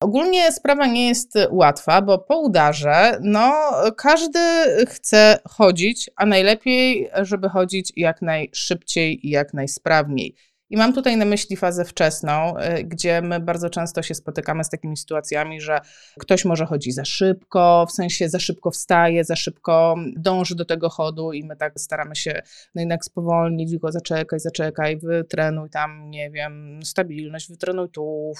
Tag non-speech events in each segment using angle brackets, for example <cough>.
Ogólnie sprawa nie jest łatwa, bo po udarze, no, każdy chce chodzić, a najlepiej, żeby chodzić jak najszybciej i jak najsprawniej. I mam tutaj na myśli fazę wczesną, y, gdzie my bardzo często się spotykamy z takimi sytuacjami, że ktoś może chodzi za szybko, w sensie za szybko wstaje, za szybko dąży do tego chodu i my tak staramy się no jednak spowolnić, tylko zaczekaj, zaczekaj, wytrenuj tam, nie wiem, stabilność, wytrenuj tu,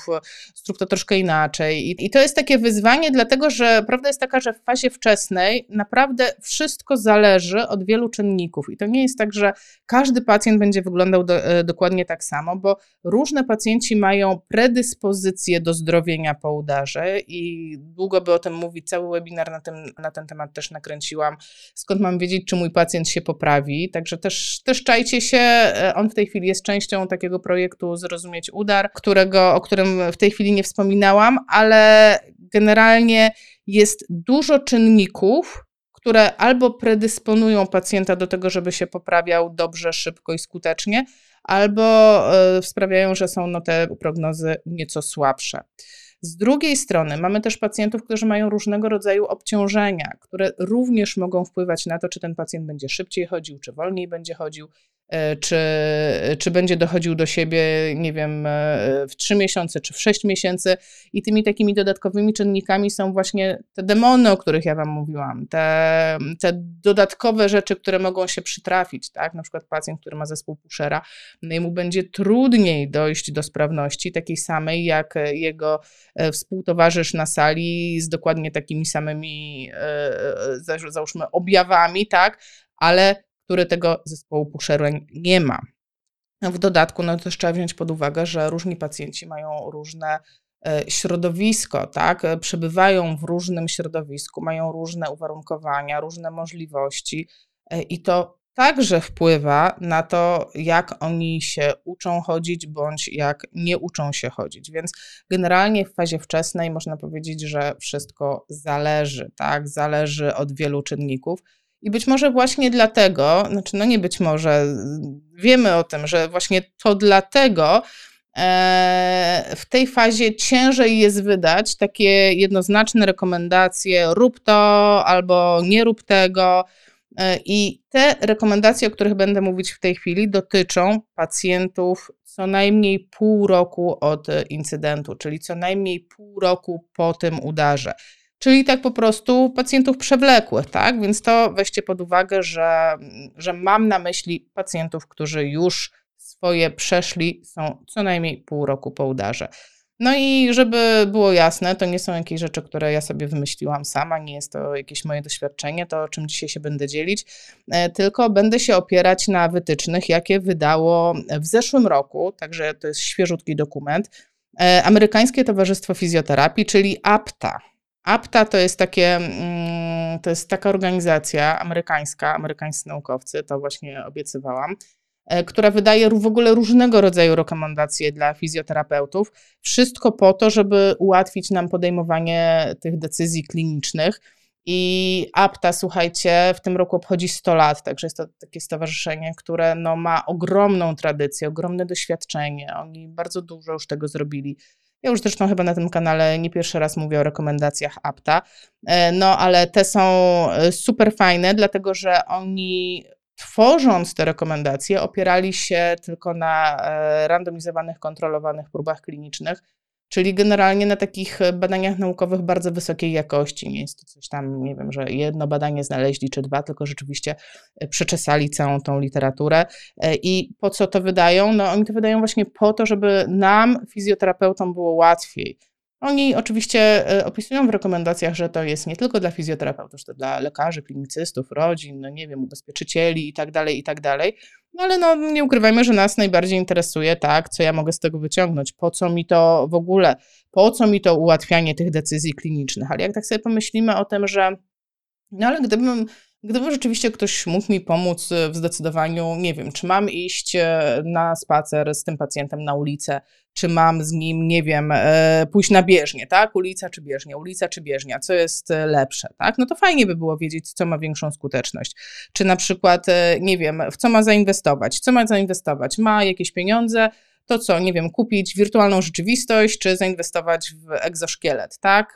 zrób to troszkę inaczej. I, I to jest takie wyzwanie, dlatego że prawda jest taka, że w fazie wczesnej naprawdę wszystko zależy od wielu czynników i to nie jest tak, że każdy pacjent będzie wyglądał do, y, dokładnie tak tak samo, bo różne pacjenci mają predyspozycje do zdrowienia po udarze i długo by o tym mówić, cały webinar na, tym, na ten temat też nakręciłam. Skąd mam wiedzieć, czy mój pacjent się poprawi? Także też, też czajcie się, e, on w tej chwili jest częścią takiego projektu Zrozumieć Udar, którego, o którym w tej chwili nie wspominałam, ale generalnie jest dużo czynników, które albo predysponują pacjenta do tego, żeby się poprawiał dobrze, szybko i skutecznie, albo e, sprawiają, że są no, te prognozy nieco słabsze. Z drugiej strony mamy też pacjentów, którzy mają różnego rodzaju obciążenia, które również mogą wpływać na to, czy ten pacjent będzie szybciej chodził, czy wolniej będzie chodził. E, czy, czy będzie dochodził do siebie, nie wiem, e, w 3 miesiące czy w 6 miesięcy. I tymi takimi dodatkowymi czynnikami są właśnie te demony, o których ja Wam mówiłam, te, te dodatkowe rzeczy, które mogą się przytrafić, tak? Na przykład pacjent, który ma zespół Pushera, no i mu będzie trudniej dojść do sprawności takiej samej, jak jego e, współtowarzysz na sali z dokładnie takimi samymi, załóżmy, objawami, tak? Ale który tego zespołu Pusherwell nie ma. W dodatku no też trzeba wziąć pod uwagę, że różni pacjenci mają różne e, środowisko, tak? Przebywają w różnym środowisku, mają różne uwarunkowania, różne możliwości e, i to także wpływa na to, jak oni się uczą chodzić, bądź jak nie uczą się chodzić. Więc generalnie w fazie wczesnej można powiedzieć, że wszystko zależy, tak? Zależy od wielu czynników. I być może właśnie dlatego, znaczy no nie być może, wiemy o tym, że właśnie to dlatego e, w tej fazie ciężej jest wydać takie jednoznaczne rekomendacje, rób to albo nie rób tego. E, I te rekomendacje, o których będę mówić w tej chwili, dotyczą pacjentów co najmniej pół roku od incydentu, czyli co najmniej pół roku po tym udarze. Czyli tak po prostu pacjentów przewlekłych, tak? Więc to weźcie pod uwagę, że, że mam na myśli pacjentów, którzy już swoje przeszli, są co najmniej pół roku po udarze. No i żeby było jasne, to nie są jakieś rzeczy, które ja sobie wymyśliłam sama, nie jest to jakieś moje doświadczenie, to o czym dzisiaj się będę dzielić, e, tylko będę się opierać na wytycznych, jakie wydało w zeszłym roku, także to jest świeżutki dokument, e, Amerykańskie Towarzystwo Fizjoterapii, czyli APTA. APTA to jest takie, mm, to jest taka organizacja amerykańska, amerykańscy naukowcy, to właśnie obiecywałam, e, która wydaje w ogóle różnego rodzaju rekomendacje dla fizjoterapeutów. Wszystko po to, żeby ułatwić nam podejmowanie tych decyzji klinicznych. I APTA, słuchajcie, w tym roku obchodzi 100 lat, także jest to takie stowarzyszenie, które no, ma ogromną tradycję, ogromne doświadczenie. Oni bardzo dużo już tego zrobili ja już zresztą chyba na tym kanale nie pierwszy raz mówię o rekomendacjach APTA, e, no ale te są e, super fajne, dlatego że oni tworząc te rekomendacje opierali się tylko na e, randomizowanych, kontrolowanych próbach klinicznych, Czyli generalnie na takich e, badaniach naukowych bardzo wysokiej jakości. Nie jest to coś tam, nie wiem, że jedno badanie znaleźli czy dwa, tylko rzeczywiście e, przeczesali całą tą literaturę. E, I po co to wydają? No oni to wydają właśnie po to, żeby nam, fizjoterapeutom, było łatwiej. Oni oczywiście opisują w rekomendacjach, że to jest nie tylko dla fizjoterapeutów, to dla lekarzy, klinicystów, rodzin, no nie wiem, ubezpieczycieli i tak dalej, i tak dalej. No ale no, nie ukrywajmy, że nas najbardziej interesuje, tak, co ja mogę z tego wyciągnąć, po co mi to w ogóle, po co mi to ułatwianie tych decyzji klinicznych. Ale jak tak sobie pomyślimy o tym, że no ale gdybym Gdyby rzeczywiście ktoś mógł mi pomóc w zdecydowaniu, nie wiem, czy mam iść e, na spacer z tym pacjentem na ulicę, czy mam z nim, nie wiem, e, pójść na bieżnię, tak? Ulica czy bieżnia, ulica czy bieżnia, co jest e, lepsze, tak? No to fajnie by było wiedzieć, co ma większą skuteczność. Czy na przykład, nie wiem, w co ma zainwestować, co ma zainwestować? Ma jakieś pieniądze, to co, nie wiem, kupić wirtualną rzeczywistość, czy zainwestować w egzoszkielet, tak?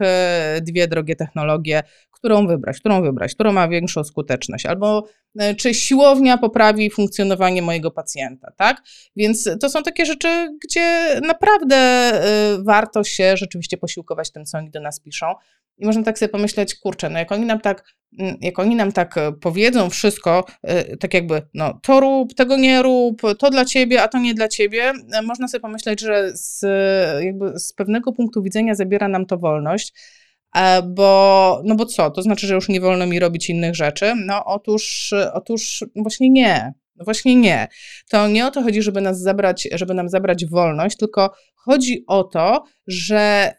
Dwie drogie technologie, którą wybrać, którą wybrać, która ma większą skuteczność, albo e, czy siłownia poprawi funkcjonowanie mojego pacjenta, tak? Więc to są takie rzeczy, gdzie naprawdę e, warto się rzeczywiście posiłkować tym, co oni do nas piszą. I można tak sobie pomyśleć, kurczę, no jak oni nam tak, mm, jak oni nam tak e, powiedzą wszystko, tak jakby, no to rób, tego nie rób, to dla ciebie, a to nie dla ciebie, można sobie pomyśleć, że z, jakby z pewnego punktu widzenia zabiera nam to wolność, bo, no bo co, to znaczy, że już nie wolno mi robić innych rzeczy? No otóż, otóż właśnie nie. No właśnie nie. To nie o to chodzi, żeby nas zabrać, żeby nam zabrać wolność, tylko chodzi o to, że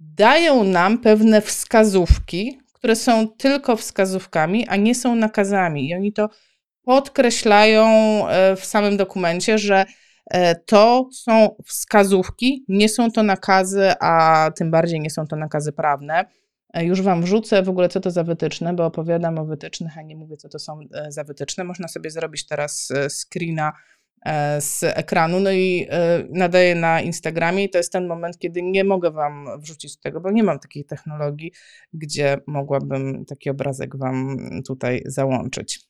dają nam pewne wskazówki, które są tylko wskazówkami, a nie są nakazami. I oni to podkreślają e, w samym dokumencie, że E, to są wskazówki, nie są to nakazy, a tym bardziej nie są to nakazy prawne. E, już Wam wrzucę w ogóle, co to za wytyczne, bo opowiadam o wytycznych, a nie mówię, co to są e, za wytyczne. Można sobie zrobić teraz screena z ekranu, no i nadaję na Instagramie i to jest ten moment, kiedy nie mogę Wam wrzucić tego, bo nie mam takiej technologii, gdzie mogłabym taki obrazek Wam tutaj załączyć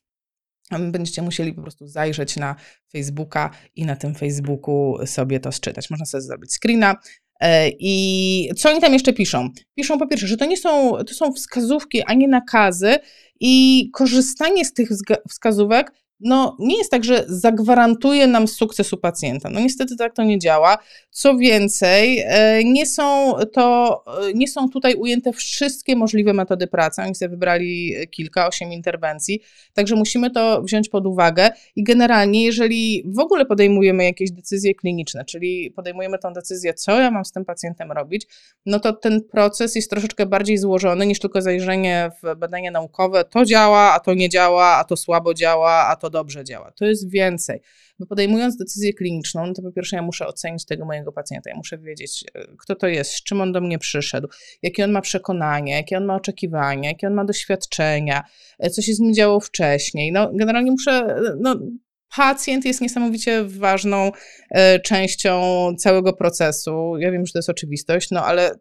będziecie musieli po prostu zajrzeć na Facebooka i na tym Facebooku sobie to sczytać. Można sobie zrobić screena. E, I co oni tam jeszcze piszą? Piszą po pierwsze, że to nie są, to są wskazówki, a nie nakazy i korzystanie z tych wskazówek no nie jest tak, że zagwarantuje nam sukces u pacjenta. No niestety tak to nie działa. Co więcej, e, nie są, to, e, nie są tutaj ujęte wszystkie możliwe metody pracy. Oni sobie wybrali kilka, osiem interwencji, także musimy to wziąć pod uwagę i generalnie, jeżeli w ogóle podejmujemy jakieś decyzje kliniczne, czyli podejmujemy tą decyzję, co ja mam z tym pacjentem robić, no to ten proces jest troszeczkę bardziej złożony niż tylko zajrzenie w badania naukowe. To działa, a to nie działa, a to słabo działa, a to dobrze działa. To jest więcej. Bo podejmując decyzję kliniczną, no to po pierwsze ja muszę ocenić tego mojego pacjenta, ja muszę wiedzieć, e, kto to jest, z czym on do mnie przyszedł, jakie on ma przekonania, jakie on ma oczekiwania, jakie on ma doświadczenia, e, co się z nim działo wcześniej. No, generalnie muszę, e, no, pacjent jest niesamowicie ważną częścią całego procesu. Ja wiem, że to jest oczywistość, no ale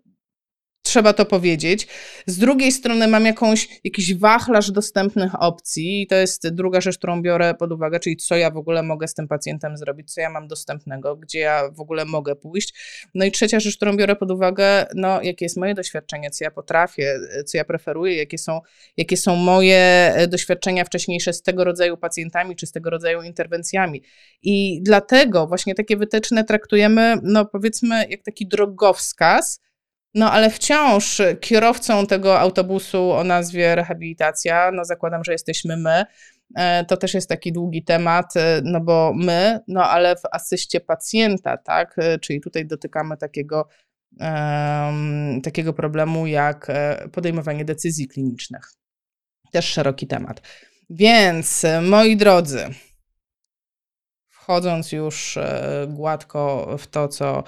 trzeba to powiedzieć. Z drugiej strony mam jakąś, jakiś wachlarz dostępnych opcji i to jest druga rzecz, którą biorę pod uwagę, czyli co ja w ogóle mogę z tym pacjentem zrobić, co ja mam dostępnego, gdzie ja w ogóle mogę pójść. No i trzecia rzecz, którą biorę pod uwagę, no jakie jest moje doświadczenie, co ja potrafię, co ja preferuję, jakie są, jakie są moje e, doświadczenia wcześniejsze z tego rodzaju pacjentami, czy z tego rodzaju interwencjami. I dlatego właśnie takie wytyczne traktujemy, no powiedzmy, jak taki drogowskaz, no ale wciąż kierowcą tego autobusu o nazwie rehabilitacja, no zakładam, że jesteśmy my. E, to też jest taki długi temat, e, no bo my, no ale w asyście pacjenta, tak, e, czyli tutaj dotykamy takiego, um, takiego problemu jak podejmowanie decyzji klinicznych. Też szeroki temat. Więc moi drodzy, wchodząc już gładko w to, co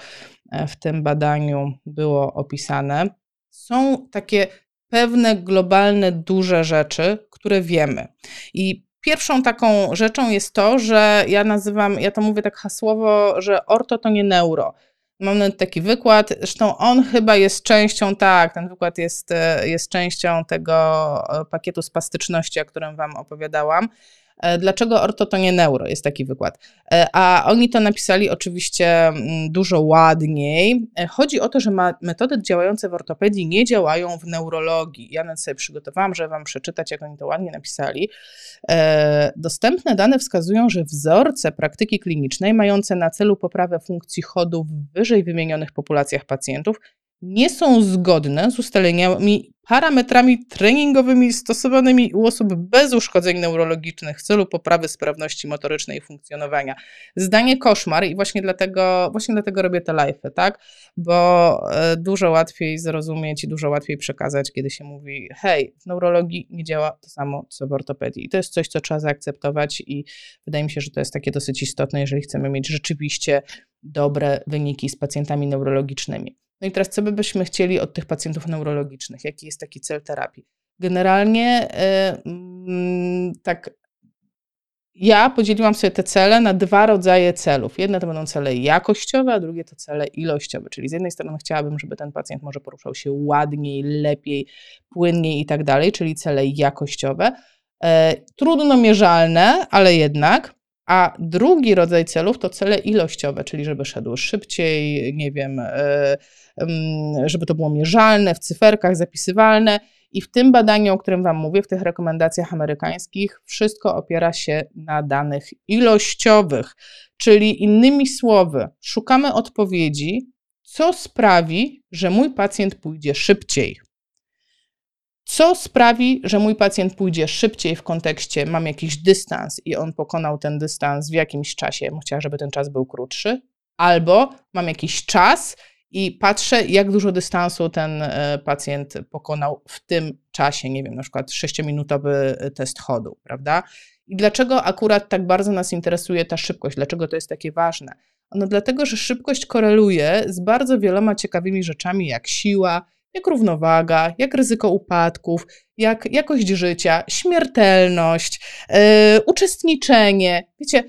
w tym badaniu było opisane, są takie pewne globalne, duże rzeczy, które wiemy. I pierwszą taką rzeczą jest to, że ja nazywam, ja to mówię tak hasłowo, że orto to nie neuro. Mam nawet taki wykład, zresztą on chyba jest częścią, tak, ten wykład jest, e, jest częścią tego e, pakietu spastyczności, o którym Wam opowiadałam. E, dlaczego orto to nie neuro? Jest taki wykład. E, a oni to napisali oczywiście mm, dużo ładniej. E, chodzi o to, że metody działające w ortopedii nie działają w neurologii. Ja nawet sobie przygotowałam, żeby wam przeczytać, jak oni to ładnie napisali. Dostępne dane wskazują, że wzorce praktyki klinicznej mające na celu poprawę funkcji chodu w wyżej wymienionych populacjach pacjentów nie są zgodne z ustaleniami parametrami treningowymi stosowanymi u osób bez uszkodzeń neurologicznych w celu poprawy sprawności motorycznej i funkcjonowania. Zdanie koszmar i właśnie dlatego, właśnie dlatego robię te live'y, tak? Bo e, dużo łatwiej zrozumieć i dużo łatwiej przekazać, kiedy się mówi hej, w neurologii nie działa to samo, co w ortopedii. I to jest coś, co trzeba zaakceptować i wydaje mi się, że to jest takie dosyć istotne, jeżeli chcemy mieć rzeczywiście dobre wyniki z pacjentami neurologicznymi. No i teraz, co byśmy chcieli od tych pacjentów neurologicznych? Jaki jest taki cel terapii? Generalnie yy, tak ja podzieliłam sobie te cele na dwa rodzaje celów. Jedne to będą cele jakościowe, a drugie to cele ilościowe. Czyli z jednej strony chciałabym, żeby ten pacjent może poruszał się ładniej, lepiej, płynniej i tak dalej, czyli cele jakościowe. E, trudno mierzalne, ale jednak. A drugi rodzaj celów to cele ilościowe, czyli żeby szedł szybciej, nie wiem, e, żeby to było mierzalne, w cyferkach zapisywalne. I w tym badaniu, o którym Wam mówię, w tych rekomendacjach amerykańskich, wszystko opiera się na danych ilościowych, czyli innymi słowy, szukamy odpowiedzi, co sprawi, że mój pacjent pójdzie szybciej. Co sprawi, że mój pacjent pójdzie szybciej w kontekście mam jakiś dystans i on pokonał ten dystans w jakimś czasie, chciała, żeby ten czas był krótszy, albo mam jakiś czas i patrzę, jak dużo dystansu ten e, pacjent pokonał w tym czasie, nie wiem, na przykład 6-minutowy e, test chodu, prawda? I dlaczego akurat tak bardzo nas interesuje ta szybkość? Dlaczego to jest takie ważne? No dlatego, że szybkość koreluje z bardzo wieloma ciekawymi rzeczami, jak siła, jak równowaga, jak ryzyko upadków, jak jakość życia, śmiertelność, yy, uczestniczenie. Wiecie,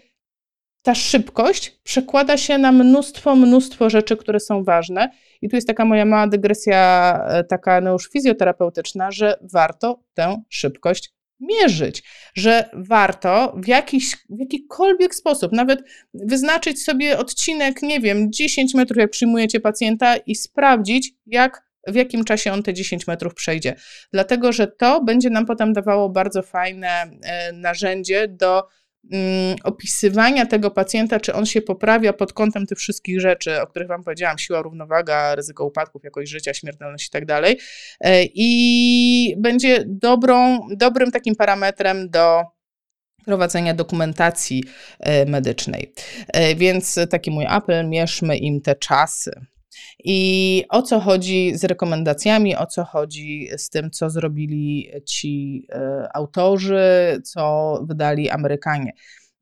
ta szybkość przekłada się na mnóstwo, mnóstwo rzeczy, które są ważne. I tu jest taka moja mała dygresja, e, taka no już fizjoterapeutyczna, że warto tę szybkość mierzyć, że warto w, jakiś, w jakikolwiek sposób, nawet wyznaczyć sobie odcinek, nie wiem, 10 metrów, jak przyjmujecie pacjenta i sprawdzić, jak w jakim czasie on te 10 metrów przejdzie. Dlatego, że to będzie nam potem dawało bardzo fajne e, narzędzie do mm, opisywania tego pacjenta, czy on się poprawia pod kątem tych wszystkich rzeczy, o których Wam powiedziałam, siła, równowaga, ryzyko upadków, jakość życia, śmiertelność i tak dalej. E, I będzie dobrą, dobrym takim parametrem do prowadzenia dokumentacji e, medycznej. Więc taki mój apel, mierzmy im te czasy. I o co chodzi z rekomendacjami, o co chodzi z tym, co zrobili ci e, autorzy, co wydali Amerykanie.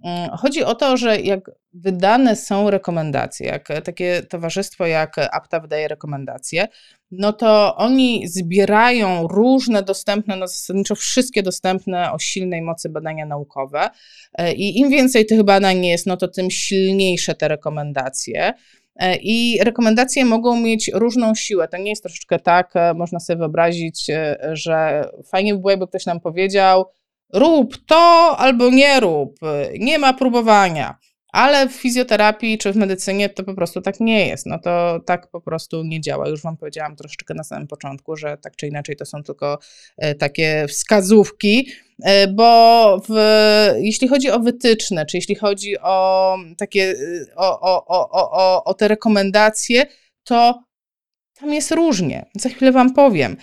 Mm, chodzi o to, że jak wydane są rekomendacje, jak takie towarzystwo jak APTA wydaje rekomendacje, no to oni zbierają różne dostępne, no zasadniczo wszystkie dostępne o silnej mocy badania naukowe e, i im więcej tych badań jest, no to tym silniejsze te rekomendacje. E, I rekomendacje mogą mieć różną siłę. To nie jest troszeczkę tak, e, można sobie wyobrazić, e, że fajnie by było, jakby ktoś nam powiedział, rób to albo nie rób, nie ma próbowania. Ale w fizjoterapii czy w medycynie to po prostu tak nie jest. No to tak po prostu nie działa. Już Wam powiedziałam troszeczkę na samym początku, że tak czy inaczej to są tylko takie wskazówki, E, bo w, jeśli chodzi o wytyczne, czy jeśli chodzi o takie, y, o, o, o, o, o te rekomendacje, to tam jest różnie. Za chwilę Wam powiem,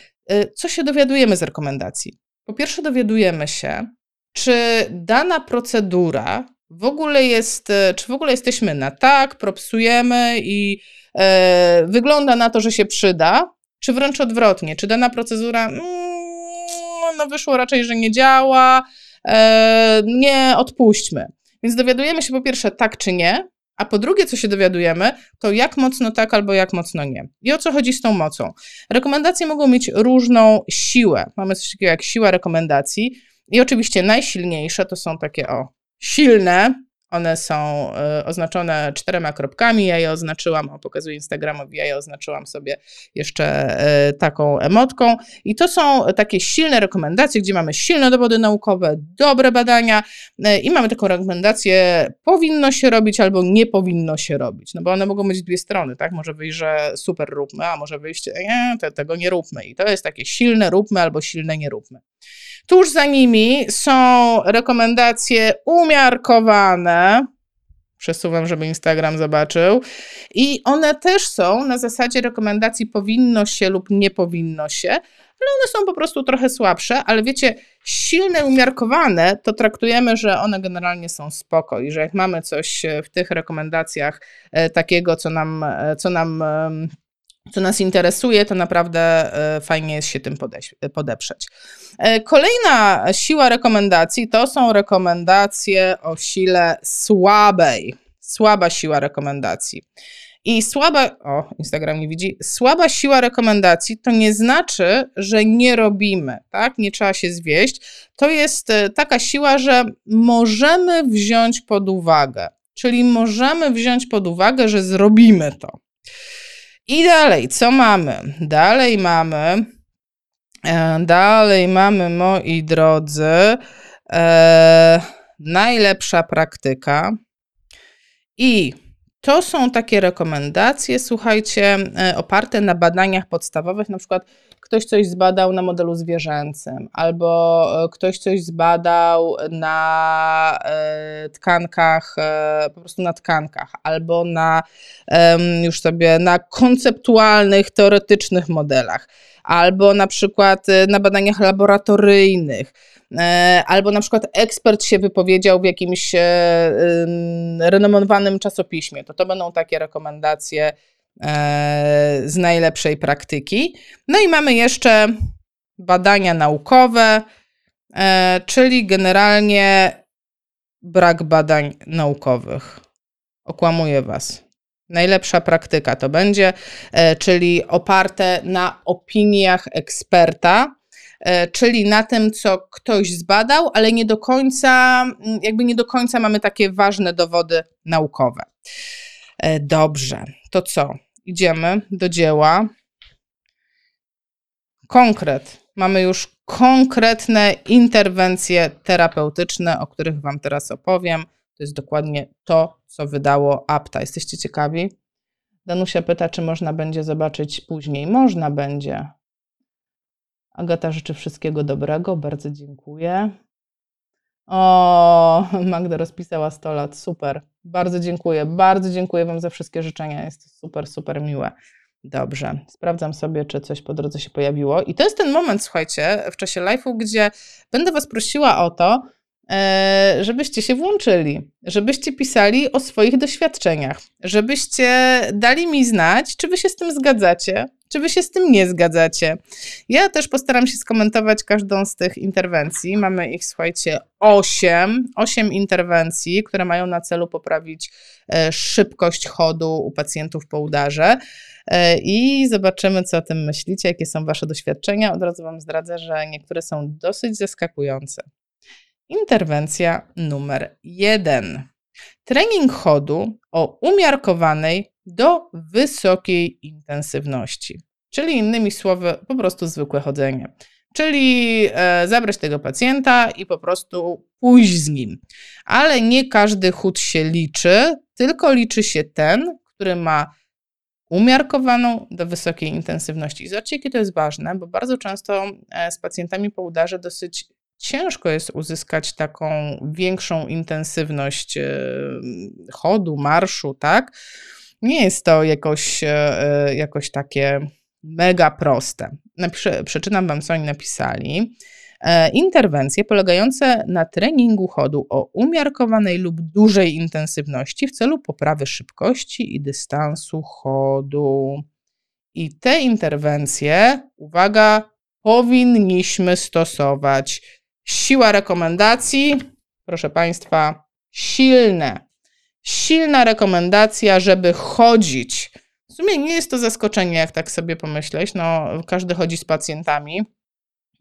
co się dowiadujemy z rekomendacji. Po pierwsze, dowiadujemy się, czy dana procedura w ogóle jest, y, czy w ogóle jesteśmy na tak, propsujemy i e, wygląda na to, że się przyda, czy wręcz odwrotnie, czy dana procedura. Mm, no wyszło raczej, że nie działa, e, nie odpuśćmy. Więc dowiadujemy się po pierwsze tak czy nie, a po drugie, co się dowiadujemy, to jak mocno tak albo jak mocno nie. I o co chodzi z tą mocą? Rekomendacje mogą mieć różną siłę. Mamy coś takiego jak siła rekomendacji. I oczywiście najsilniejsze to są takie o silne, one są y, oznaczone czterema kropkami. Ja je oznaczyłam, o pokazuję Instagramowi, ja je oznaczyłam sobie jeszcze y, taką emotką. I to są takie silne rekomendacje, gdzie mamy silne dowody naukowe, dobre badania y, i mamy taką rekomendację, powinno się robić albo nie powinno się robić. No bo one mogą mieć dwie strony, tak? Może wyjść, że super róbmy, a może wyjść, nie, te, tego nie róbmy. I to jest takie silne róbmy albo silne nie róbmy. Tuż za nimi są rekomendacje umiarkowane. Przesuwam, żeby Instagram zobaczył. I one też są na zasadzie rekomendacji powinno się lub nie powinno się, ale one są po prostu trochę słabsze, ale wiecie, silne, umiarkowane, to traktujemy, że one generalnie są spoko i że jak mamy coś w tych rekomendacjach e, takiego, co nam, e, co nam co nas interesuje, to naprawdę e, fajnie jest się tym podeprzeć. E, kolejna siła rekomendacji to są rekomendacje o sile słabej. Słaba siła rekomendacji. I słaba, o, Instagram nie widzi, słaba siła rekomendacji to nie znaczy, że nie robimy, tak? Nie trzeba się zwieść. To jest e, taka siła, że możemy wziąć pod uwagę, czyli możemy wziąć pod uwagę, że zrobimy to. I dalej, co mamy? Dalej mamy, e, dalej mamy, moi drodzy, e, najlepsza praktyka. I to są takie rekomendacje, słuchajcie, e, oparte na badaniach podstawowych, na przykład ktoś coś zbadał na modelu zwierzęcym, albo e, ktoś coś zbadał na e, tkankach, po prostu na tkankach, albo na już sobie na konceptualnych, teoretycznych modelach, albo na przykład na badaniach laboratoryjnych E, albo na przykład ekspert się wypowiedział w jakimś e, renomowanym czasopiśmie, to to będą takie rekomendacje e, z najlepszej praktyki. No i mamy jeszcze badania naukowe, czyli generalnie brak badań naukowych. Okłamuję Was. Najlepsza praktyka to będzie, czyli oparte na opiniach eksperta, E, czyli na tym, co ktoś zbadał, ale nie do końca, mm, jakby nie do końca mamy takie ważne dowody naukowe. E, dobrze, to co? Idziemy do dzieła. Konkret. Mamy już konkretne interwencje terapeutyczne, o których Wam teraz opowiem. To jest dokładnie to, co wydało APTA. Jesteście ciekawi? Danusia pyta, czy można będzie zobaczyć później. Można będzie. Agata życzy wszystkiego dobrego, bardzo dziękuję. O, <laughs> Magda rozpisała 100 lat, super. Bardzo dziękuję, bardzo dziękuję Wam za wszystkie życzenia, jest super, super miłe. Dobrze, sprawdzam sobie, czy coś po drodze się pojawiło. I to jest ten moment, słuchajcie, w czasie live'u, gdzie będę Was prosiła o to, żebyście się włączyli, żebyście pisali o swoich doświadczeniach, żebyście dali mi znać, czy Wy się z tym zgadzacie, czy wy się z tym nie zgadzacie? Ja też postaram się skomentować każdą z tych interwencji. Mamy ich, słuchajcie, osiem, osiem interwencji, które mają na celu poprawić e, szybkość chodu u pacjentów po udarze. E, I zobaczymy, co o tym myślicie, jakie są wasze doświadczenia. Od razu wam zdradzę, że niektóre są dosyć zaskakujące. Interwencja numer jeden. Trening chodu o umiarkowanej do wysokiej intensywności. Czyli innymi słowy, po prostu zwykłe chodzenie. Czyli e, zabrać tego pacjenta i po prostu pójść z nim. Ale nie każdy chód się liczy, tylko liczy się ten, który ma umiarkowaną do wysokiej intensywności. I zobaczcie, jakie to jest ważne, bo bardzo często e, z pacjentami po udarze dosyć ciężko jest uzyskać taką większą intensywność e, chodu, marszu, tak? Nie jest to jakoś, e, e, jakoś takie mega proste. Napiszę, przeczytam Wam, co oni napisali. Interwencje polegające na treningu chodu o umiarkowanej lub dużej intensywności w celu poprawy szybkości i dystansu chodu. I te interwencje, uwaga, powinniśmy stosować Siła rekomendacji, proszę Państwa, silne. Silna rekomendacja, żeby chodzić. W sumie nie jest to zaskoczenie, jak tak sobie pomyśleć. No, każdy chodzi z pacjentami.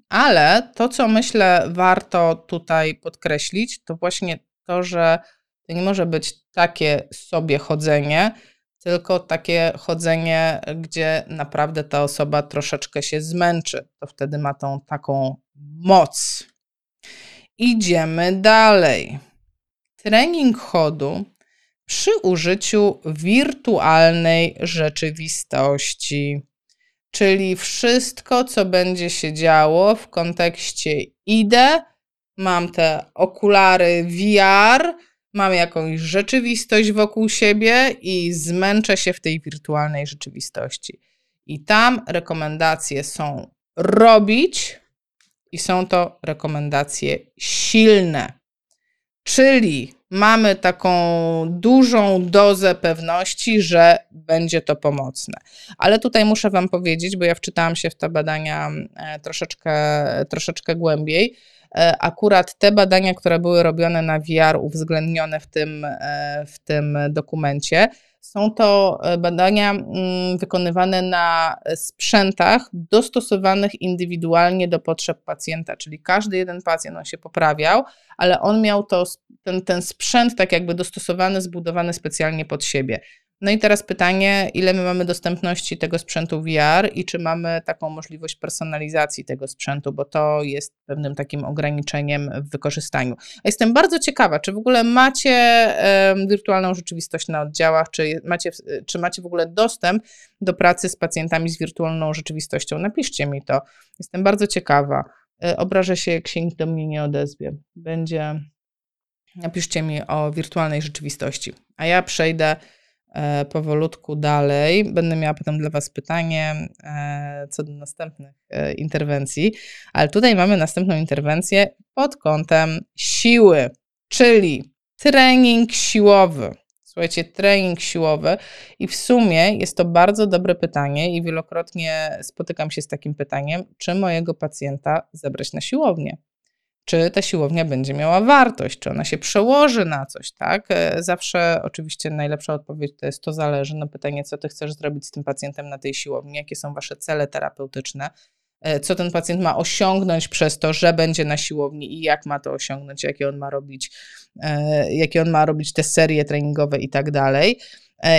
Ale to, co myślę, warto tutaj podkreślić, to właśnie to, że to nie może być takie sobie chodzenie, tylko takie chodzenie, gdzie naprawdę ta osoba troszeczkę się zmęczy. To wtedy ma tą taką moc. Idziemy dalej. Trening chodu przy użyciu wirtualnej rzeczywistości, czyli wszystko, co będzie się działo w kontekście idę, mam te okulary VR, mam jakąś rzeczywistość wokół siebie i zmęczę się w tej wirtualnej rzeczywistości. I tam rekomendacje są robić, i są to rekomendacje silne. Czyli mamy taką dużą dozę pewności, że będzie to pomocne. Ale tutaj muszę Wam powiedzieć, bo ja wczytałam się w te badania e, troszeczkę, troszeczkę głębiej. E, akurat te badania, które były robione na VR, uwzględnione w tym, e, w tym dokumencie, Są to e, badania mm, wykonywane na sprzętach dostosowanych indywidualnie do potrzeb pacjenta, czyli każdy jeden pacjent on się poprawiał, ale on miał to, ten, ten sprzęt tak jakby dostosowany, zbudowany specjalnie pod siebie. No i teraz pytanie, ile my mamy dostępności tego sprzętu VR i czy mamy taką możliwość personalizacji tego sprzętu, bo to jest pewnym takim ograniczeniem w wykorzystaniu. A jestem bardzo ciekawa, czy w ogóle macie wirtualną rzeczywistość na oddziałach, czy macie, czy macie w ogóle dostęp do pracy z pacjentami z wirtualną rzeczywistością. Napiszcie mi to. Jestem bardzo ciekawa. E, obrażę się, jak się nikt do mnie nie odezwie. Będzie. Napiszcie mi o wirtualnej rzeczywistości. A ja przejdę powolutku dalej. Będę miała potem dla Was pytanie e, co do następnych e, interwencji, ale tutaj mamy następną interwencję pod kątem siły, czyli trening siłowy. Słuchajcie, trening siłowy i w sumie jest to bardzo dobre pytanie i wielokrotnie spotykam się z takim pytaniem, czy mojego pacjenta zabrać na siłownię czy ta siłownia będzie miała wartość, czy ona się przełoży na coś, tak? E, zawsze oczywiście najlepsza odpowiedź to jest to zależy na pytanie, co ty chcesz zrobić z tym pacjentem na tej siłowni, jakie są wasze cele terapeutyczne, e, co ten pacjent ma osiągnąć przez to, że będzie na siłowni i jak ma to osiągnąć, jakie on ma robić, e, jakie on ma robić te serie treningowe i tak dalej.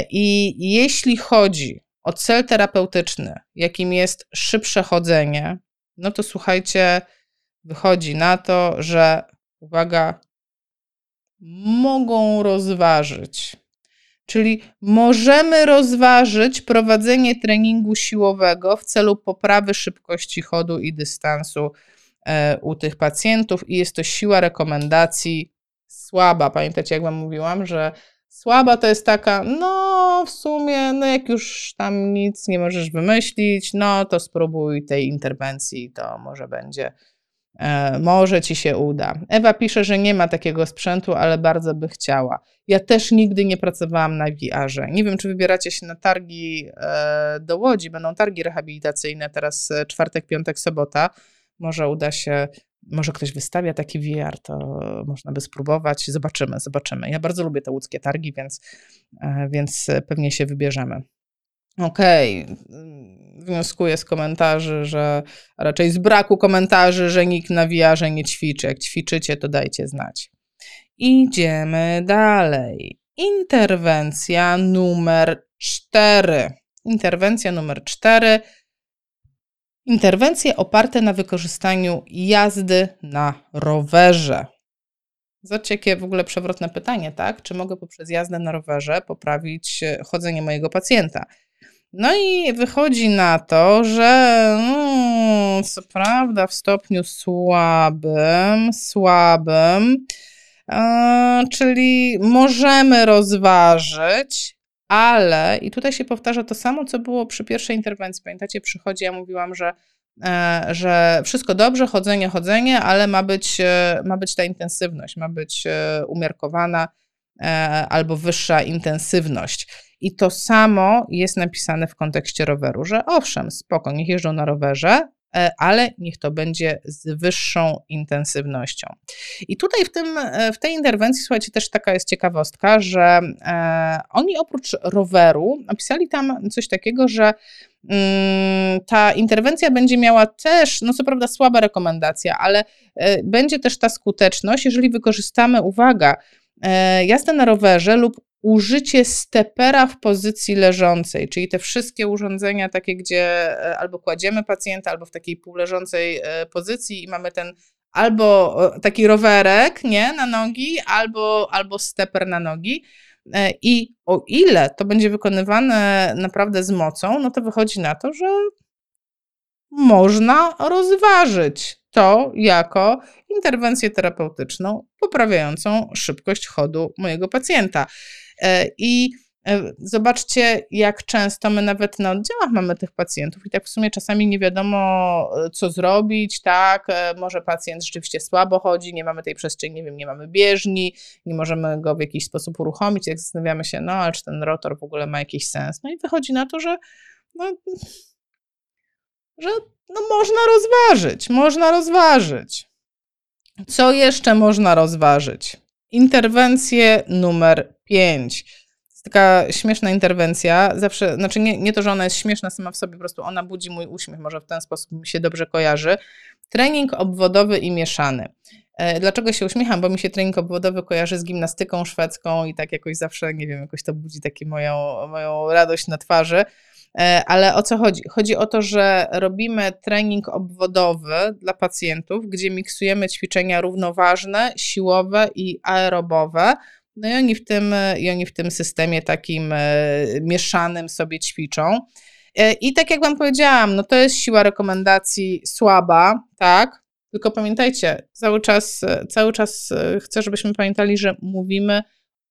I jeśli chodzi o cel terapeutyczny, jakim jest szybsze chodzenie, no to słuchajcie, wychodzi na to, że uwaga, mogą rozważyć. Czyli możemy rozważyć prowadzenie treningu siłowego w celu poprawy szybkości chodu i dystansu e, u tych pacjentów, i jest to siła rekomendacji słaba. Pamiętacie, jak Wam mówiłam, że słaba to jest taka, no w sumie, no jak już tam nic nie możesz wymyślić, no to spróbuj tej interwencji, to może będzie może ci się uda. Ewa pisze, że nie ma takiego sprzętu, ale bardzo by chciała. Ja też nigdy nie pracowałam na VR-ze. Nie wiem, czy wybieracie się na targi e, do Łodzi. Będą targi rehabilitacyjne teraz e, czwartek, piątek, sobota. Może uda się, może ktoś wystawia taki VR, to można by spróbować. Zobaczymy, zobaczymy. Ja bardzo lubię te łódzkie targi, więc, więc pewnie się wybierzemy. Okej, okay. wnioskuję z komentarzy, że raczej z braku komentarzy, że nikt na VR nie ćwiczy. Jak ćwiczycie, to dajcie znać. Idziemy dalej. Interwencja numer cztery. Interwencja numer cztery. Interwencje oparte na wykorzystaniu jazdy na rowerze. Zobaczcie, jakie w ogóle przewrotne pytanie, tak? Czy mogę poprzez jazdę na rowerze poprawić chodzenie mojego pacjenta? No i wychodzi na to, że no, co prawda w stopniu słabym, słabym, e, czyli możemy rozważyć, ale i tutaj się powtarza to samo, co było przy pierwszej interwencji. Pamiętacie, przychodzi, ja mówiłam, że, e, że wszystko dobrze, chodzenie, chodzenie, ale ma być, e, ma być ta intensywność, ma być e, umiarkowana e, albo wyższa intensywność. I to samo jest napisane w kontekście roweru, że owszem, spoko, niech jeżdżą na rowerze, e, ale niech to będzie z wyższą intensywnością. I tutaj w, tym, e, w tej interwencji, słuchajcie, też taka jest ciekawostka, że e, oni oprócz roweru napisali tam coś takiego, że mm, ta interwencja będzie miała też, no co prawda słaba rekomendacja, ale e, będzie też ta skuteczność, jeżeli wykorzystamy, uwaga, e, jazdę na rowerze lub użycie stepera w pozycji leżącej, czyli te wszystkie urządzenia takie, gdzie e, albo kładziemy pacjenta, albo w takiej półleżącej e, pozycji i mamy ten albo taki rowerek nie, na nogi, albo, albo steper na nogi. I o ile to będzie wykonywane naprawdę z mocą, no to wychodzi na to, że można rozważyć to jako interwencję terapeutyczną poprawiającą szybkość chodu mojego pacjenta. E, I e, Zobaczcie, jak często my nawet na oddziałach mamy tych pacjentów i tak w sumie czasami nie wiadomo, e, co zrobić, tak, może pacjent rzeczywiście słabo chodzi, nie mamy tej przestrzeni, nie wiem, nie mamy bieżni, nie możemy go w jakiś sposób uruchomić, jak zastanawiamy się, no, ale czy ten rotor w ogóle ma jakiś sens, no i wychodzi na to, że no, że no, można rozważyć, można rozważyć. Co jeszcze można rozważyć? Interwencję numer 5. To taka śmieszna interwencja. Zawsze, znaczy nie, nie to, że ona jest śmieszna sama w sobie, po prostu ona budzi mój uśmiech, może w ten sposób mi się dobrze kojarzy. Trening obwodowy i mieszany. E, dlaczego się uśmiecham? Bo mi się trening obwodowy kojarzy z gimnastyką szwedzką i tak jakoś zawsze, nie wiem, jakoś to budzi takie moją, moją radość na twarzy. E, ale o co chodzi? Chodzi o to, że robimy trening obwodowy dla pacjentów, gdzie miksujemy ćwiczenia równoważne, siłowe i aerobowe. No i oni w tym, i oni w tym systemie takim e, mieszanym sobie ćwiczą. I tak jak Wam powiedziałam, no to jest siła rekomendacji słaba, tak? Tylko pamiętajcie, cały czas, cały czas e, chcę, żebyśmy pamiętali, że mówimy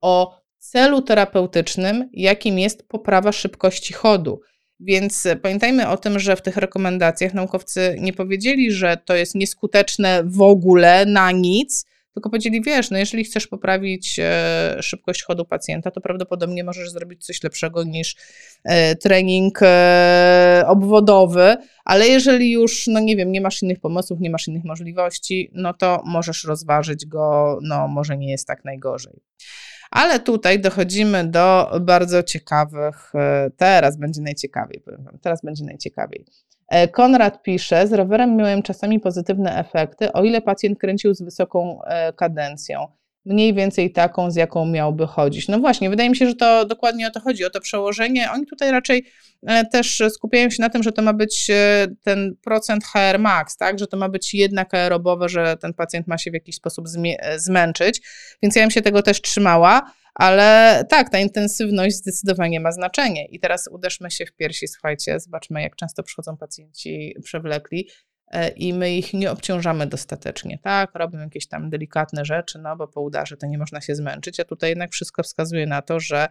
o celu terapeutycznym, jakim jest poprawa szybkości chodu. Więc pamiętajmy o tym, że w tych rekomendacjach naukowcy nie powiedzieli, że to jest nieskuteczne w ogóle na nic, tylko powiedzieli, wiesz, no jeżeli chcesz poprawić e, szybkość chodu pacjenta, to prawdopodobnie możesz zrobić coś lepszego niż e, trening e, obwodowy, ale jeżeli już, no nie wiem, nie masz innych pomysłów, nie masz innych możliwości, no to możesz rozważyć go, no może nie jest tak najgorzej. Ale tutaj dochodzimy do bardzo ciekawych, teraz będzie najciekawiej, powiem wam, teraz będzie najciekawiej. E, Konrad pisze, z rowerem miałem czasami pozytywne efekty, o ile pacjent kręcił z wysoką e, kadencją. Mniej więcej taką, z jaką miałby chodzić. No właśnie, wydaje mi się, że to dokładnie o to chodzi, o to przełożenie. Oni tutaj raczej e, też skupiają się na tym, że to ma być ten procent HR max, tak? Że to ma być jednak aerobowe, że ten pacjent ma się w jakiś sposób zmęczyć. Więc ja bym się tego też trzymała. Ale tak, ta intensywność zdecydowanie ma znaczenie. I teraz uderzmy się w piersi, słuchajcie, zobaczmy, jak często przychodzą pacjenci przewlekli e, i my ich nie obciążamy dostatecznie, tak? Robimy jakieś tam delikatne rzeczy, no bo po udarze to nie można się zmęczyć, a tutaj jednak wszystko wskazuje na to, że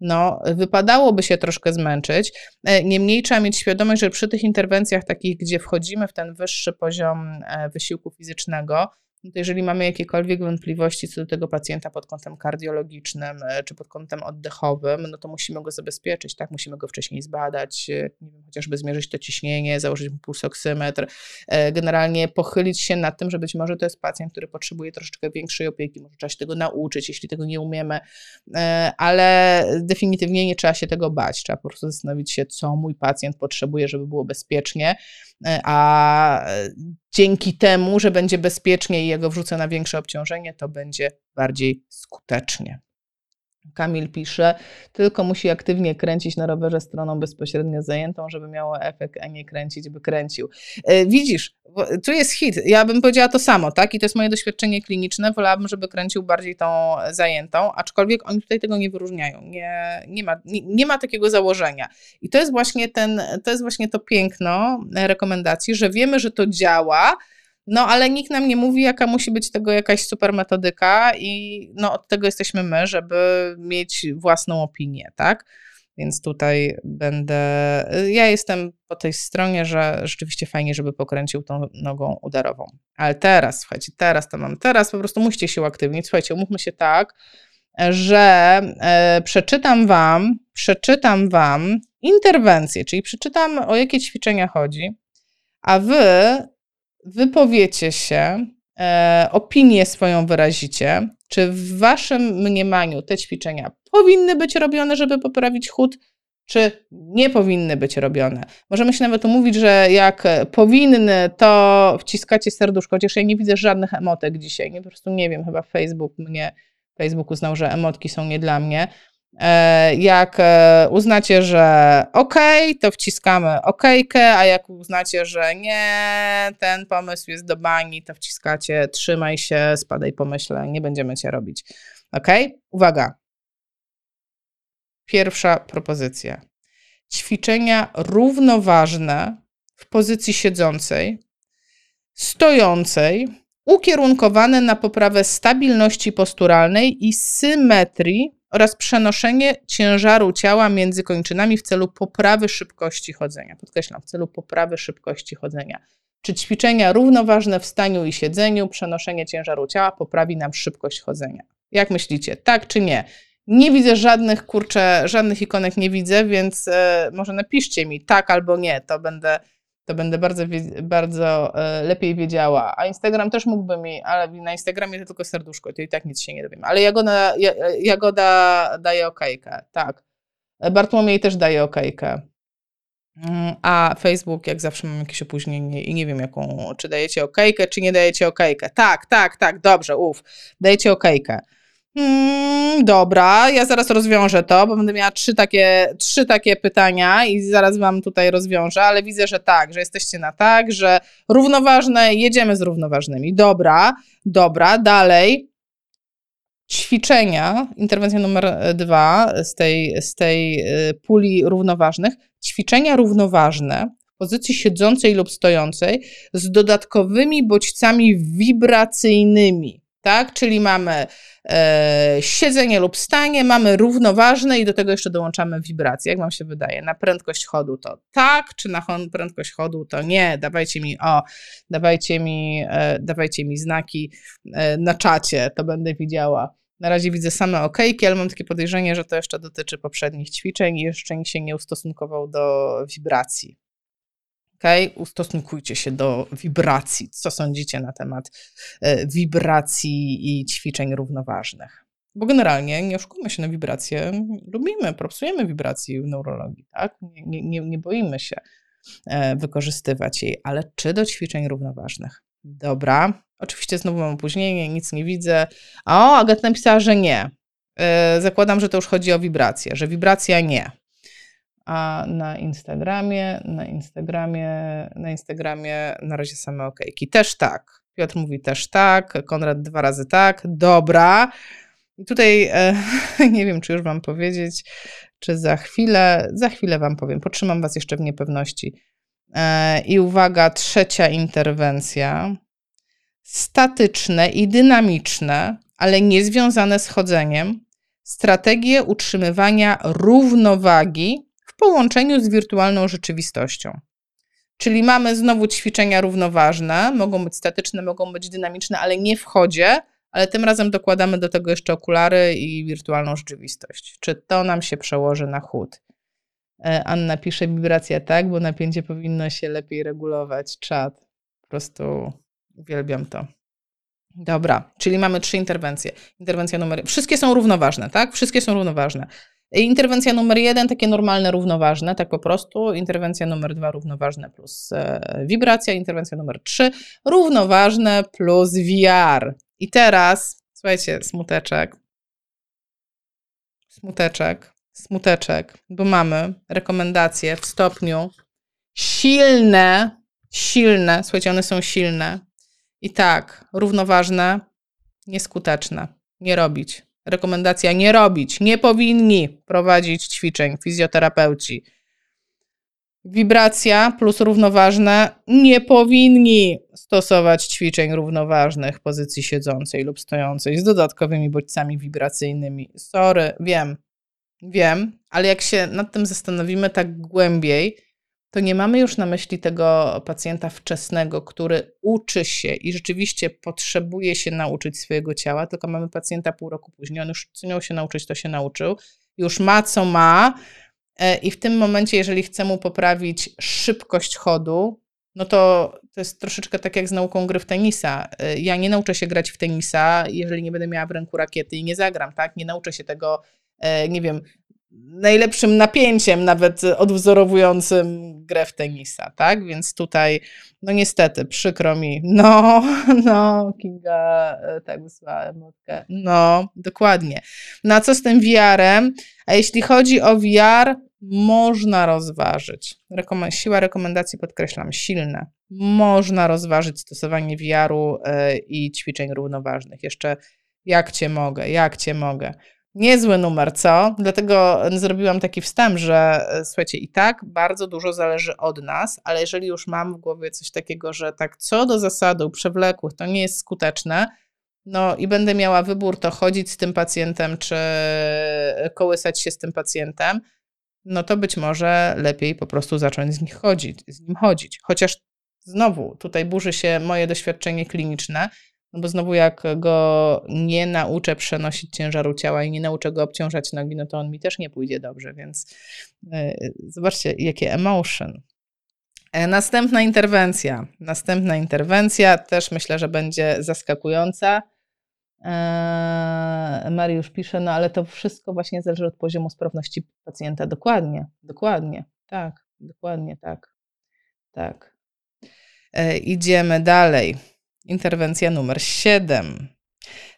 no, wypadałoby się troszkę zmęczyć. E, niemniej trzeba mieć świadomość, że przy tych interwencjach takich, gdzie wchodzimy w ten wyższy poziom e, wysiłku fizycznego, no jeżeli mamy jakiekolwiek wątpliwości co do tego pacjenta pod kątem kardiologicznym e, czy pod kątem oddechowym, no to musimy go zabezpieczyć, tak? Musimy go wcześniej zbadać, e, nie wiem, chociażby zmierzyć to ciśnienie, założyć mu pulsoksymetr, e, generalnie pochylić się nad tym, że być może to jest pacjent, który potrzebuje troszeczkę większej opieki, może trzeba się tego nauczyć, jeśli tego nie umiemy, ale definitywnie nie trzeba się tego bać, trzeba po prostu zastanowić się, co mój pacjent potrzebuje, żeby było bezpiecznie, a dzięki temu, że będzie bezpiecznie i jego wrzucę na większe obciążenie, to będzie bardziej skutecznie. Kamil pisze, tylko musi aktywnie kręcić na rowerze stroną bezpośrednio zajętą, żeby miało efekt, a nie kręcić, by kręcił. E, widzisz, tu jest hit. Ja bym powiedziała to samo, tak? I to jest moje doświadczenie kliniczne. Wolałabym, żeby kręcił bardziej tą zajętą, aczkolwiek oni tutaj tego nie wyróżniają. Nie, nie, ma, nie, nie ma takiego założenia. I to jest właśnie ten, to jest właśnie to piękno rekomendacji, że wiemy, że to działa, no, ale nikt nam nie mówi, jaka musi być tego jakaś super metodyka, i no, od tego jesteśmy my, żeby mieć własną opinię, tak? Więc tutaj będę. Ja jestem po tej stronie, że rzeczywiście fajnie, żeby pokręcił tą nogą udarową. Ale teraz, słuchajcie, teraz to mam. Teraz po prostu musicie się uaktywnić. Słuchajcie, umówmy się tak, że e, przeczytam wam, przeczytam wam interwencję, czyli przeczytam o jakie ćwiczenia chodzi, a wy wypowiecie się, e, opinię swoją wyrazicie, czy w waszym mniemaniu te ćwiczenia powinny być robione, żeby poprawić chód, czy nie powinny być robione. Możemy się nawet umówić, że jak powinny, to wciskacie serduszko, chociaż ja nie widzę żadnych emotek dzisiaj. Nie, po prostu nie wiem, chyba Facebook mnie, Facebook uznał, że emotki są nie dla mnie. E, jak e, uznacie, że OK, to wciskamy OK, a jak uznacie, że nie, ten pomysł jest do bani, to wciskacie trzymaj się, spadaj pomyśle, nie będziemy cię robić. OK? Uwaga. Pierwsza propozycja. Ćwiczenia równoważne w pozycji siedzącej, stojącej, ukierunkowane na poprawę stabilności posturalnej i symetrii oraz przenoszenie ciężaru ciała między kończynami w celu poprawy szybkości chodzenia. Podkreślam, w celu poprawy szybkości chodzenia. Czy ćwiczenia równoważne w staniu i siedzeniu, przenoszenie ciężaru ciała poprawi nam szybkość chodzenia? Jak myślicie, tak czy nie? Nie widzę żadnych, kurczę, żadnych ikonek nie widzę, więc e, może napiszcie mi tak albo nie, to będę to będę bardzo, bardzo e, lepiej wiedziała. A Instagram też mógłby mi, ale na Instagramie to tylko serduszko, to i tak nic się nie dowiem. Ale Jagoda, Jagoda daje okejkę, tak. Bartłomiej też daje okejkę. Mm, a Facebook, jak zawsze mam jakieś opóźnienie i nie wiem, jaką, czy dajecie okejkę, czy nie dajecie okejkę. Tak, tak, tak, dobrze, uf, dajecie okejkę. Hmm, dobra, ja zaraz rozwiążę to, bo będę miała trzy takie, trzy takie pytania i zaraz wam tutaj rozwiążę, ale widzę, że tak, że jesteście na tak, że równoważne, jedziemy z równoważnymi. Dobra, dobra, dalej. Ćwiczenia, interwencja numer dwa z tej, z tej y, puli równoważnych. Ćwiczenia równoważne w pozycji siedzącej lub stojącej z dodatkowymi bodźcami wibracyjnymi tak? Czyli mamy e, siedzenie lub stanie, mamy równoważne i do tego jeszcze dołączamy wibracje, jak Wam się wydaje. Na prędkość chodu to tak, czy na prędkość chodu to nie. Dawajcie mi o, dawajcie mi, e, dawajcie mi znaki e, na czacie, to będę widziała. Na razie widzę same okejki, ale mam takie podejrzenie, że to jeszcze dotyczy poprzednich ćwiczeń i jeszcze nikt się nie ustosunkował do wibracji. Okay? Ustosunkujcie się do wibracji. Co sądzicie na temat e, wibracji i ćwiczeń równoważnych? Bo generalnie nie oszukujmy się na wibracje. Lubimy, propsujemy wibracji w neurologii, tak? Nie, nie, nie boimy się e, wykorzystywać jej, ale czy do ćwiczeń równoważnych? Dobra. Oczywiście znowu mam opóźnienie, nic nie widzę. O, Agata napisała, że nie. E, zakładam, że to już chodzi o wibrację, że wibracja nie a na Instagramie, na Instagramie, na Instagramie na razie same okejki. Też tak. Piotr mówi też tak, Konrad dwa razy tak, dobra. I tutaj e, <laughs> nie wiem, czy już Wam powiedzieć, czy za chwilę, za chwilę Wam powiem, potrzymam Was jeszcze w niepewności. E, I uwaga, trzecia interwencja. Statyczne i dynamiczne, ale nie związane z chodzeniem, strategie utrzymywania równowagi połączeniu z wirtualną rzeczywistością. Czyli mamy znowu ćwiczenia równoważne, mogą być statyczne, mogą być dynamiczne, ale nie w chodzie, ale tym razem dokładamy do tego jeszcze okulary i wirtualną rzeczywistość. Czy to nam się przełoży na chód? E, Anna pisze wibracja tak, bo napięcie powinno się lepiej regulować. Czad. Po prostu uwielbiam to. Dobra, czyli mamy trzy interwencje. Interwencja numer. Wszystkie są równoważne, tak? Wszystkie są równoważne. Interwencja numer jeden, takie normalne, równoważne, tak po prostu. Interwencja numer dwa, równoważne plus e, wibracja. Interwencja numer trzy, równoważne plus VR. I teraz, słuchajcie, smuteczek. Smuteczek, smuteczek, bo mamy rekomendacje w stopniu silne, silne, słuchajcie, one są silne. I tak, równoważne, nieskuteczne, nie robić. Rekomendacja nie robić, nie powinni prowadzić ćwiczeń fizjoterapeuci. Wibracja plus równoważne nie powinni stosować ćwiczeń równoważnych pozycji siedzącej lub stojącej z dodatkowymi bodźcami wibracyjnymi. Sorry, wiem, wiem, ale jak się nad tym zastanowimy tak głębiej, to nie mamy już na myśli tego pacjenta wczesnego, który uczy się i rzeczywiście potrzebuje się nauczyć swojego ciała, tylko mamy pacjenta pół roku później. On już co się nauczyć, to się nauczył, już ma co ma. E, I w tym momencie, jeżeli chcę mu poprawić szybkość chodu, no to to jest troszeczkę tak jak z nauką gry w tenisa. E, ja nie nauczę się grać w tenisa, jeżeli nie będę miała w ręku rakiety i nie zagram, tak? Nie nauczę się tego, e, nie wiem, najlepszym napięciem, nawet odwzorowującym grę w tenisa, tak? Więc tutaj, no niestety, przykro mi. No, <laughs> no, Kinga e, tak wysłała emotkę. No, dokładnie. No a co z tym VR-em? A jeśli chodzi o VR, można rozważyć. Rekomen siła rekomendacji, podkreślam, silne. Można rozważyć stosowanie VR-u yy, i ćwiczeń równoważnych. Jeszcze jak cię mogę, jak cię mogę. Niezły numer, co? Dlatego zrobiłam taki wstęp, że e, słuchajcie, i tak bardzo dużo zależy od nas, ale jeżeli już mam w głowie coś takiego, że tak co do zasadu przewlekłych to nie jest skuteczne, no i będę miała wybór, to chodzić z tym pacjentem, czy kołysać się z tym pacjentem, no to być może lepiej po prostu zacząć z, chodzić, z nim chodzić. Chociaż znowu tutaj burzy się moje doświadczenie kliniczne, no bo znowu jak go nie nauczę przenosić ciężaru ciała i nie nauczę go obciążać nogi, no to on mi też nie pójdzie dobrze, więc yy, zobaczcie, jakie emotion. E, następna interwencja. Następna interwencja też myślę, że będzie zaskakująca. Eee, Mariusz pisze, no ale to wszystko właśnie zależy od poziomu sprawności pacjenta. Dokładnie, dokładnie, tak, dokładnie tak. Tak. E, idziemy dalej. Interwencja numer 7.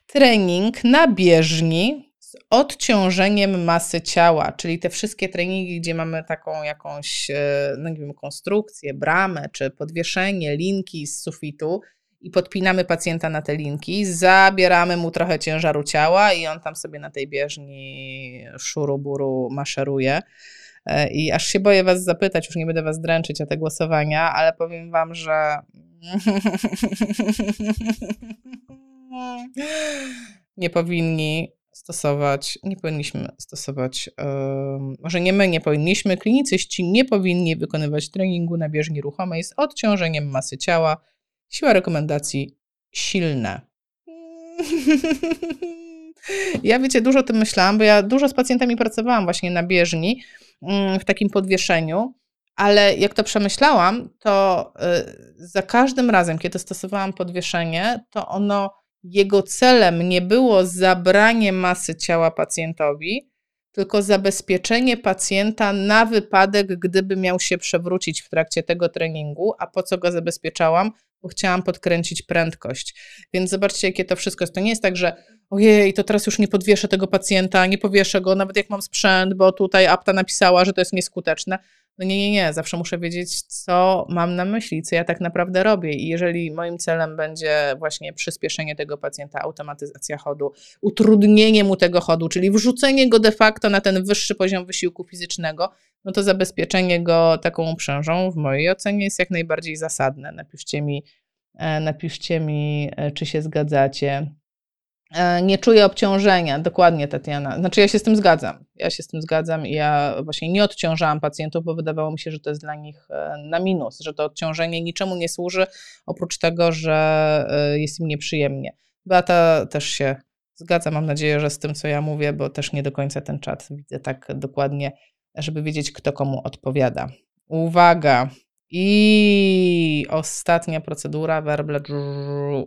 Trening na bieżni z odciążeniem masy ciała, czyli te wszystkie treningi, gdzie mamy taką jakąś, e, no nie wiem, konstrukcję, bramę czy podwieszenie, linki z sufitu i podpinamy pacjenta na te linki, zabieramy mu trochę ciężaru ciała i on tam sobie na tej bieżni szuruburu maszeruje. E, I aż się boję Was zapytać, już nie będę Was dręczyć o te głosowania, ale powiem Wam, że. <laughs> nie powinni stosować, nie powinniśmy stosować, yy, może nie my nie powinniśmy, klinicyści nie powinni wykonywać treningu na bieżni ruchomej z odciążeniem masy ciała. Siła rekomendacji silne. <laughs> Ja wiecie, dużo o tym myślałam, bo ja dużo z pacjentami pracowałam właśnie na bieżni w takim podwieszeniu, ale jak to przemyślałam, to y, za każdym razem, kiedy stosowałam podwieszenie, to ono, jego celem nie było zabranie masy ciała pacjentowi, tylko zabezpieczenie pacjenta na wypadek, gdyby miał się przewrócić w trakcie tego treningu. A po co go zabezpieczałam? Bo chciałam podkręcić prędkość. Więc zobaczcie, jakie to wszystko jest. To nie jest tak, że ojej, to teraz już nie podwieszę tego pacjenta, nie powieszę go, nawet jak mam sprzęt, bo tutaj apta napisała, że to jest nieskuteczne. No nie, nie, nie, zawsze muszę wiedzieć, co mam na myśli, co ja tak naprawdę robię. I jeżeli moim celem będzie właśnie przyspieszenie tego pacjenta, automatyzacja chodu, utrudnienie mu tego chodu, czyli wrzucenie go de facto na ten wyższy poziom wysiłku fizycznego, no to zabezpieczenie go taką uprzężą w mojej ocenie jest jak najbardziej zasadne. Napiszcie mi, e, napiszcie mi, e, czy się zgadzacie. E, nie czuję obciążenia, dokładnie Tatiana. Znaczy ja się z tym zgadzam. Ja się z tym zgadzam i ja właśnie nie odciążałam pacjentów, bo wydawało mi się, że to jest dla nich e, na minus, że to odciążenie niczemu nie służy, oprócz tego, że e, jest im nieprzyjemnie. Beata też się zgadza, mam nadzieję, że z tym, co ja mówię, bo też nie do końca ten czat widzę tak dokładnie, żeby wiedzieć, kto komu odpowiada. Uwaga, i ostatnia procedura, werble,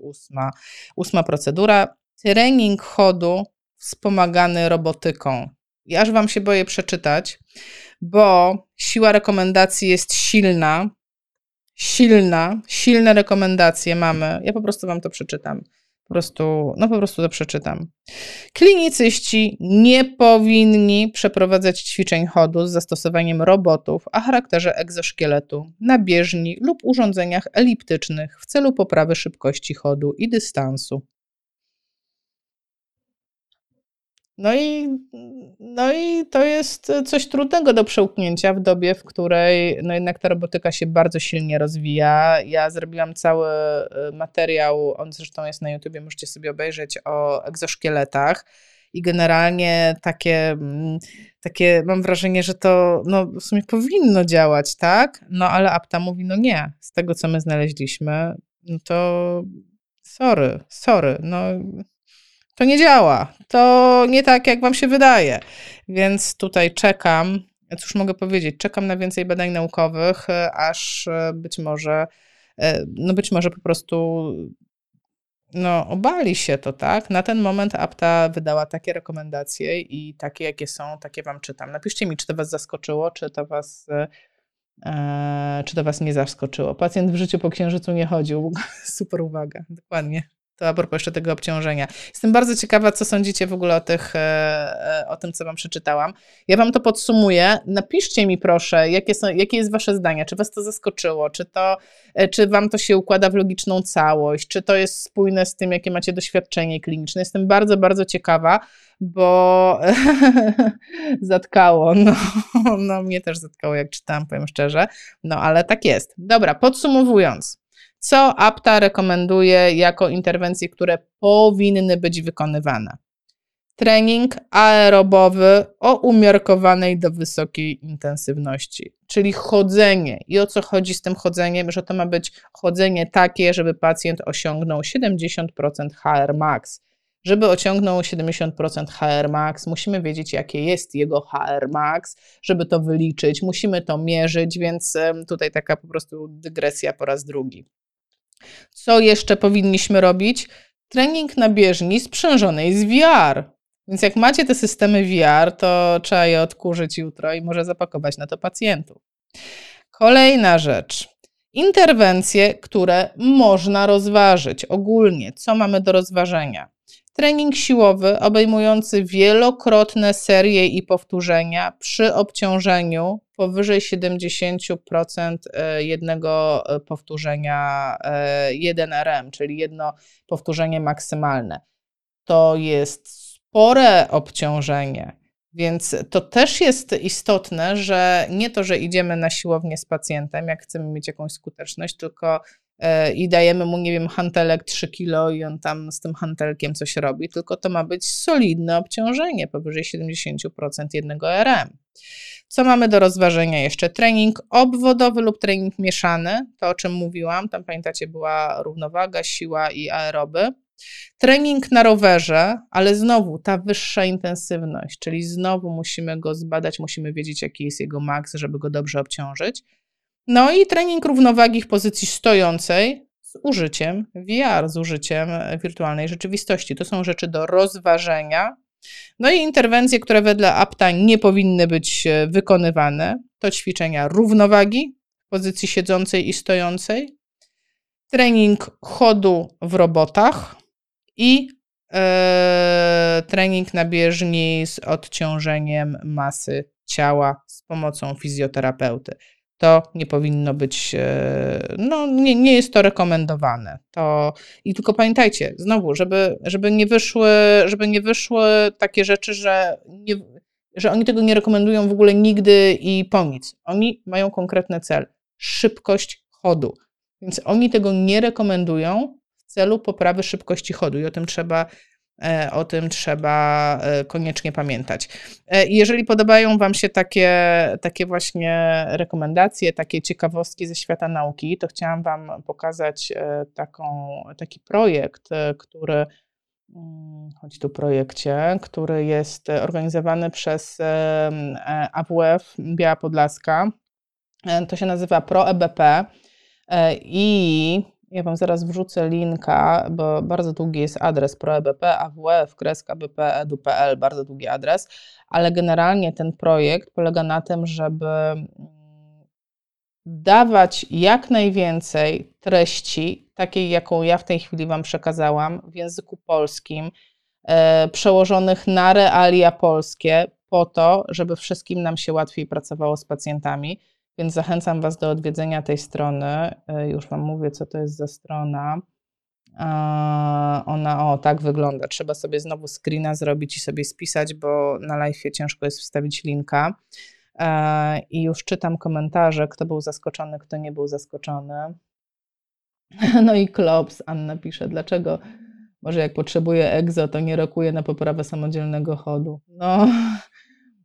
ósma, ósma procedura trening chodu wspomagany robotyką. Ja aż Wam się boję przeczytać, bo siła rekomendacji jest silna. Silna, silne rekomendacje mamy. Ja po prostu Wam to przeczytam. Po prostu, no po prostu to przeczytam. Klinicyści nie powinni przeprowadzać ćwiczeń chodu z zastosowaniem robotów o charakterze egzoszkieletu na bieżni lub urządzeniach eliptycznych w celu poprawy szybkości chodu i dystansu. No i, no i to jest coś trudnego do przełknięcia w dobie, w której no jednak ta robotyka się bardzo silnie rozwija. Ja zrobiłam cały y, materiał, on zresztą jest na YouTubie, możecie sobie obejrzeć, o egzoszkieletach. I generalnie takie, mm, takie mam wrażenie, że to no, w sumie powinno działać, tak? No ale Apta mówi, no nie, z tego co my znaleźliśmy, no to sorry, sorry, no to nie działa. To nie tak, jak wam się wydaje. Więc tutaj czekam, cóż mogę powiedzieć, czekam na więcej badań naukowych, aż e, być może, e, no być może po prostu no, obali się to, tak? Na ten moment APTA wydała takie rekomendacje i takie, jakie są, takie wam czytam. Napiszcie mi, czy to was zaskoczyło, czy to was, e, czy to was nie zaskoczyło. Pacjent w życiu po księżycu nie chodził. <laughs> Super uwaga, dokładnie. To a propos jeszcze tego obciążenia. Jestem bardzo ciekawa, co sądzicie w ogóle o, tych, e, e, o tym, co Wam przeczytałam. Ja Wam to podsumuję. Napiszcie mi proszę, jakie, są, jakie jest Wasze zdanie. Czy Was to zaskoczyło? Czy, to, e, czy Wam to się układa w logiczną całość? Czy to jest spójne z tym, jakie macie doświadczenie kliniczne? Jestem bardzo, bardzo ciekawa, bo <laughs> zatkało. No, no, mnie też zatkało, jak czytałam, powiem szczerze. No, ale tak jest. Dobra, podsumowując co APTA rekomenduje jako interwencje, które powinny być wykonywane. Trening aerobowy o umiarkowanej do wysokiej intensywności, czyli chodzenie. I o co chodzi z tym chodzeniem? Że to ma być chodzenie takie, żeby pacjent osiągnął 70% HR max. Żeby ociągnął 70% HR max, musimy wiedzieć, jakie jest jego HR max, żeby to wyliczyć, musimy to mierzyć, więc tutaj taka po prostu dygresja po raz drugi. Co jeszcze powinniśmy robić? Trening na bieżni sprzężonej z VR. Więc jak macie te systemy VR, to trzeba je odkurzyć jutro i może zapakować na to pacjentów. Kolejna rzecz. Interwencje, które można rozważyć ogólnie. Co mamy do rozważenia? Trening siłowy obejmujący wielokrotne serie i powtórzenia przy obciążeniu powyżej 70% e, jednego e, powtórzenia 1RM, e, czyli jedno powtórzenie maksymalne. To jest spore obciążenie. Więc to też jest istotne, że nie to, że idziemy na siłownię z pacjentem, jak chcemy mieć jakąś skuteczność, tylko i dajemy mu, nie wiem, hantelek 3 kilo i on tam z tym hantelkiem coś robi, tylko to ma być solidne obciążenie, powyżej 70% jednego RM. Co mamy do rozważenia jeszcze? Trening obwodowy lub trening mieszany, to o czym mówiłam, tam pamiętacie była równowaga, siła i aeroby. Trening na rowerze, ale znowu ta wyższa intensywność, czyli znowu musimy go zbadać, musimy wiedzieć, jaki jest jego maks, żeby go dobrze obciążyć. No i trening równowagi w pozycji stojącej z użyciem VR, z użyciem wirtualnej rzeczywistości. To są rzeczy do rozważenia. No i interwencje, które wedle APTA nie powinny być e, wykonywane, to ćwiczenia równowagi w pozycji siedzącej i stojącej, trening chodu w robotach, i e, trening na bieżni z odciążeniem masy ciała z pomocą fizjoterapeuty. To nie powinno być, e, no nie, nie jest to rekomendowane. To, I tylko pamiętajcie, znowu, żeby, żeby, nie wyszły, żeby nie wyszły takie rzeczy, że, nie, że oni tego nie rekomendują w ogóle nigdy i po nic. Oni mają konkretny cel szybkość chodu. Więc oni tego nie rekomendują, celu poprawy szybkości chodu i o tym trzeba o tym trzeba e, koniecznie pamiętać. E, jeżeli podobają Wam się takie, takie właśnie rekomendacje, takie ciekawostki ze świata nauki, to chciałam Wam pokazać taką, taki projekt, który mm, chodzi tu projekcie, który jest organizowany przez AWF Biała Podlaska. To się nazywa ProEBP i ja Wam zaraz wrzucę linka, bo bardzo długi jest adres proebp, awf, bp.edu.pl, bardzo długi adres, ale generalnie ten projekt polega na tym, żeby mm, dawać jak najwięcej treści, takiej jaką ja w tej chwili Wam przekazałam, w języku polskim, e, przełożonych na realia polskie, po to, żeby wszystkim nam się łatwiej pracowało z pacjentami. Więc zachęcam Was do odwiedzenia tej strony. E, już Wam mówię, co to jest za strona. Ona, o, tak wygląda. Trzeba sobie znowu screena zrobić i sobie spisać, bo na live ciężko jest wstawić linka. E, I już czytam komentarze, kto był zaskoczony, kto nie był zaskoczony. <laughs> No i Klops, Anna pisze, dlaczego może jak potrzebuje egzo, to nie rokuje na poprawę samodzielnego chodu. No,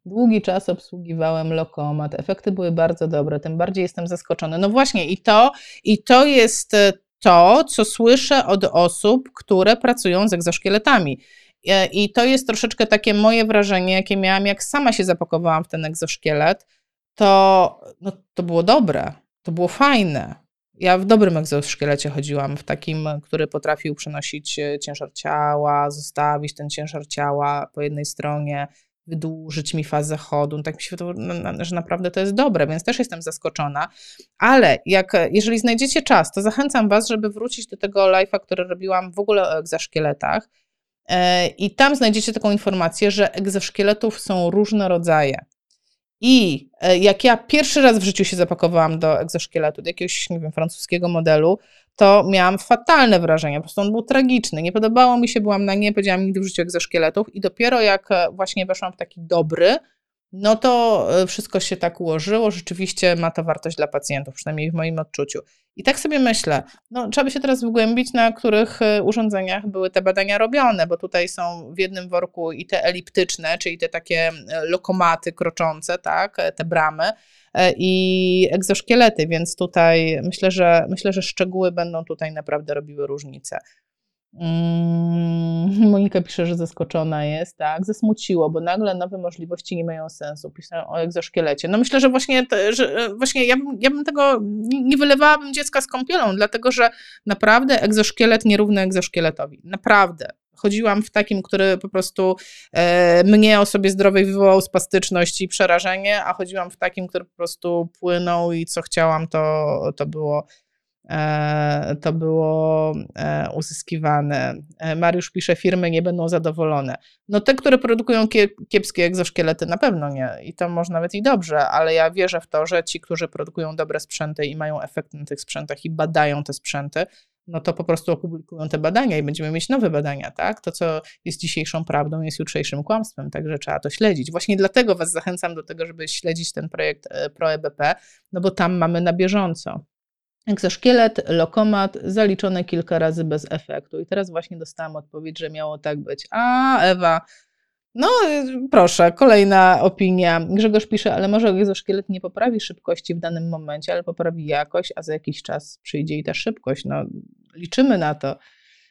Długi czas obsługiwałem lokomat. Efekty były bardzo dobre, tym bardziej jestem zaskoczony. No właśnie, i to, i to jest e, to, co słyszę od osób, które pracują z egzoszkieletami. E, I to jest troszeczkę takie moje wrażenie, jakie miałam, jak sama się zapakowałam w ten egzoszkielet. To, no, to było dobre, to było fajne. Ja w dobrym egzoszkielecie chodziłam, w takim, który potrafił przenosić e, ciężar ciała, zostawić ten ciężar ciała po jednej stronie, wydłużyć mi fazę chodu. No tak mi się wydaje, że naprawdę to jest dobre, więc też jestem zaskoczona. Ale jak, jeżeli znajdziecie czas, to zachęcam Was, żeby wrócić do tego live'a, który robiłam w ogóle o egzoszkieletach. E, I tam znajdziecie taką informację, że egzoszkieletów są różne rodzaje. I e, jak ja pierwszy raz w życiu się zapakowałam do egzoszkieletu, do jakiegoś, nie wiem, francuskiego modelu, to miałam fatalne wrażenie. Po prostu on był tragiczny. Nie podobało mi się, byłam na nie, powiedziałam nigdy w życiu egzoszkieletów. I dopiero jak e, właśnie weszłam w taki dobry, no to e, wszystko się tak ułożyło. Rzeczywiście ma to wartość dla pacjentów, przynajmniej w moim odczuciu. I tak sobie myślę, no trzeba by się teraz wgłębić, na których e, urządzeniach były te badania robione, bo tutaj są w jednym worku i te eliptyczne, czyli te takie lokomaty kroczące, tak, te bramy, i egzoszkielety, więc tutaj myślę, że myślę, że szczegóły będą tutaj naprawdę robiły różnicę. Mm, <laughs> Monika pisze, że zaskoczona jest, tak, zasmuciło, bo nagle nowe możliwości nie mają sensu. Pisają o egzoszkielecie. No myślę, że właśnie, że e, właśnie ja, bym, ja bym tego, nie wylewałabym dziecka z kąpielą, dlatego że naprawdę egzoszkielet nierówny egzoszkieletowi. Naprawdę. Chodziłam w takim, który po prostu e, mnie osobie zdrowej wywołał spastyczność i przerażenie, a chodziłam w takim, który po prostu płynął i co chciałam, to, to było to było e, uzyskiwane. E, Mariusz pisze, firmy nie będą zadowolone. No te, które produkują kiepskie egzoszkielety na pewno nie i to może nawet i dobrze, ale ja wierzę w to, że ci, którzy produkują dobre sprzęty i mają efekt na tych sprzętach i badają te sprzęty, no to po prostu opublikują te badania i będziemy mieć nowe badania, tak? To, co jest dzisiejszą prawdą, jest jutrzejszym kłamstwem, także trzeba to śledzić. Właśnie dlatego Was zachęcam do tego, żeby śledzić ten projekt ProEBP, no bo tam mamy na bieżąco Egzoszkielet, lokomat, zaliczone kilka razy bez efektu. I teraz właśnie dostałam odpowiedź, że miało tak być. A, Ewa, no proszę, kolejna opinia. Grzegorz pisze, ale może egzoszkielet nie poprawi szybkości w danym momencie, ale poprawi jakość, a za jakiś czas przyjdzie i ta szybkość. No, liczymy na to.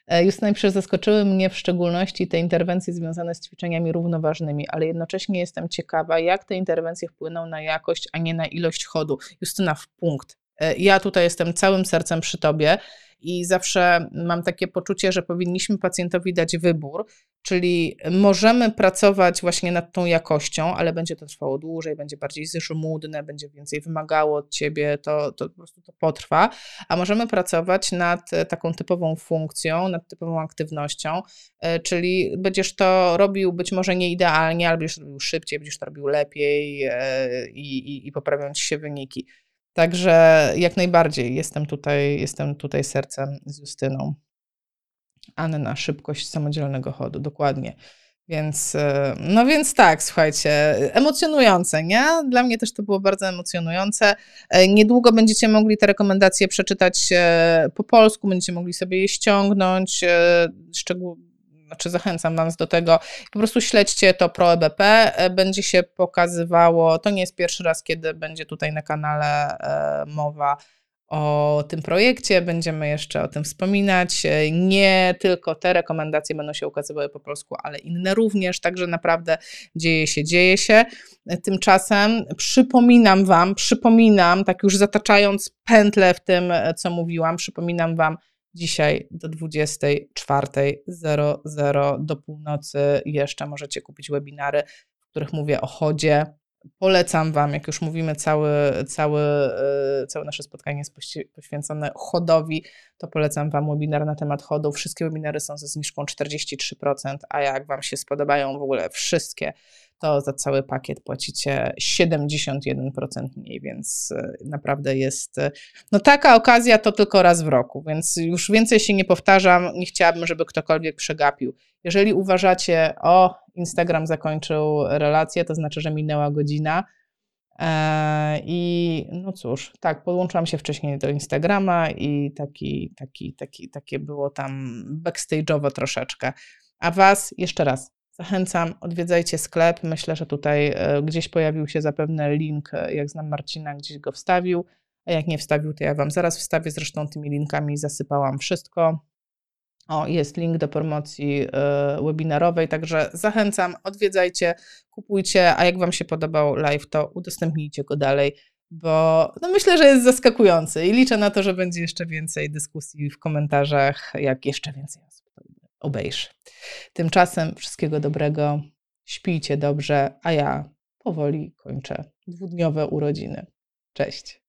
E, Justyna pisze, zaskoczyły mnie w szczególności te interwencje związane z ćwiczeniami równoważnymi, ale jednocześnie jestem ciekawa, jak te interwencje wpłyną na jakość, a nie na ilość chodu. Justyna w punkt. E, ja tutaj jestem całym sercem przy tobie i zawsze mam takie poczucie, że powinniśmy pacjentowi dać wybór, czyli możemy pracować właśnie nad tą jakością, ale będzie to trwało dłużej, będzie bardziej żmudne, będzie więcej wymagało od ciebie, to, to po prostu to potrwa, a możemy pracować nad taką typową funkcją, nad typową aktywnością, e, czyli będziesz to robił być może nie idealnie, ale będziesz to robił szybciej, będziesz to robił lepiej e, i, i, i poprawią ci się wyniki. Także jak najbardziej jestem tutaj, jestem tutaj sercem z Justyną. Anna, szybkość samodzielnego chodu, dokładnie. Więc, e, no więc tak, słuchajcie, emocjonujące, nie? Dla mnie też to było bardzo emocjonujące. E, niedługo będziecie mogli te rekomendacje przeczytać e, po polsku, będziecie mogli sobie je ściągnąć, szczegół, znaczy zachęcam Was do tego, po prostu śledźcie to ProEBP, e, będzie się pokazywało, to nie jest pierwszy raz, kiedy będzie tutaj na kanale e, mowa o tym projekcie, będziemy jeszcze o tym wspominać. E, nie tylko te rekomendacje będą się ukazywały po polsku, ale inne również, także naprawdę dzieje się, dzieje się. Tymczasem przypominam Wam, przypominam, tak już zataczając pętlę w tym, co mówiłam, przypominam Wam, Dzisiaj do 24.00 do północy jeszcze możecie kupić webinary, w których mówię o chodzie. Polecam Wam, jak już mówimy, cały, cały, e, całe nasze spotkanie jest poświęcone chodowi, to polecam Wam webinar na temat chodu. Wszystkie webinary są ze zniżką 43%, a jak Wam się spodobają w ogóle wszystkie, to za cały pakiet płacicie 71% mniej, więc e, naprawdę jest. E, no taka okazja to tylko raz w roku, więc już więcej się nie powtarzam. Nie chciałabym, żeby ktokolwiek przegapił. Jeżeli uważacie, o, Instagram zakończył relację, to znaczy, że minęła godzina. E, I no cóż, tak, podłączyłam się wcześniej do Instagrama i taki, taki, taki, takie było tam backstage'owo troszeczkę. A Was jeszcze raz Zachęcam, odwiedzajcie sklep. Myślę, że tutaj e, gdzieś pojawił się zapewne link, e, jak znam Marcina, gdzieś go wstawił. A jak nie wstawił, to ja Wam zaraz wstawię. Zresztą tymi linkami zasypałam wszystko. O, jest link do promocji e, webinarowej, także zachęcam, odwiedzajcie, kupujcie, a jak Wam się podobał live, to udostępnijcie go dalej, bo no myślę, że jest zaskakujący i liczę na to, że będzie jeszcze więcej dyskusji w komentarzach, jak jeszcze więcej osób obejrzy. Tymczasem wszystkiego dobrego, śpijcie dobrze, a ja powoli kończę dwudniowe urodziny. Cześć.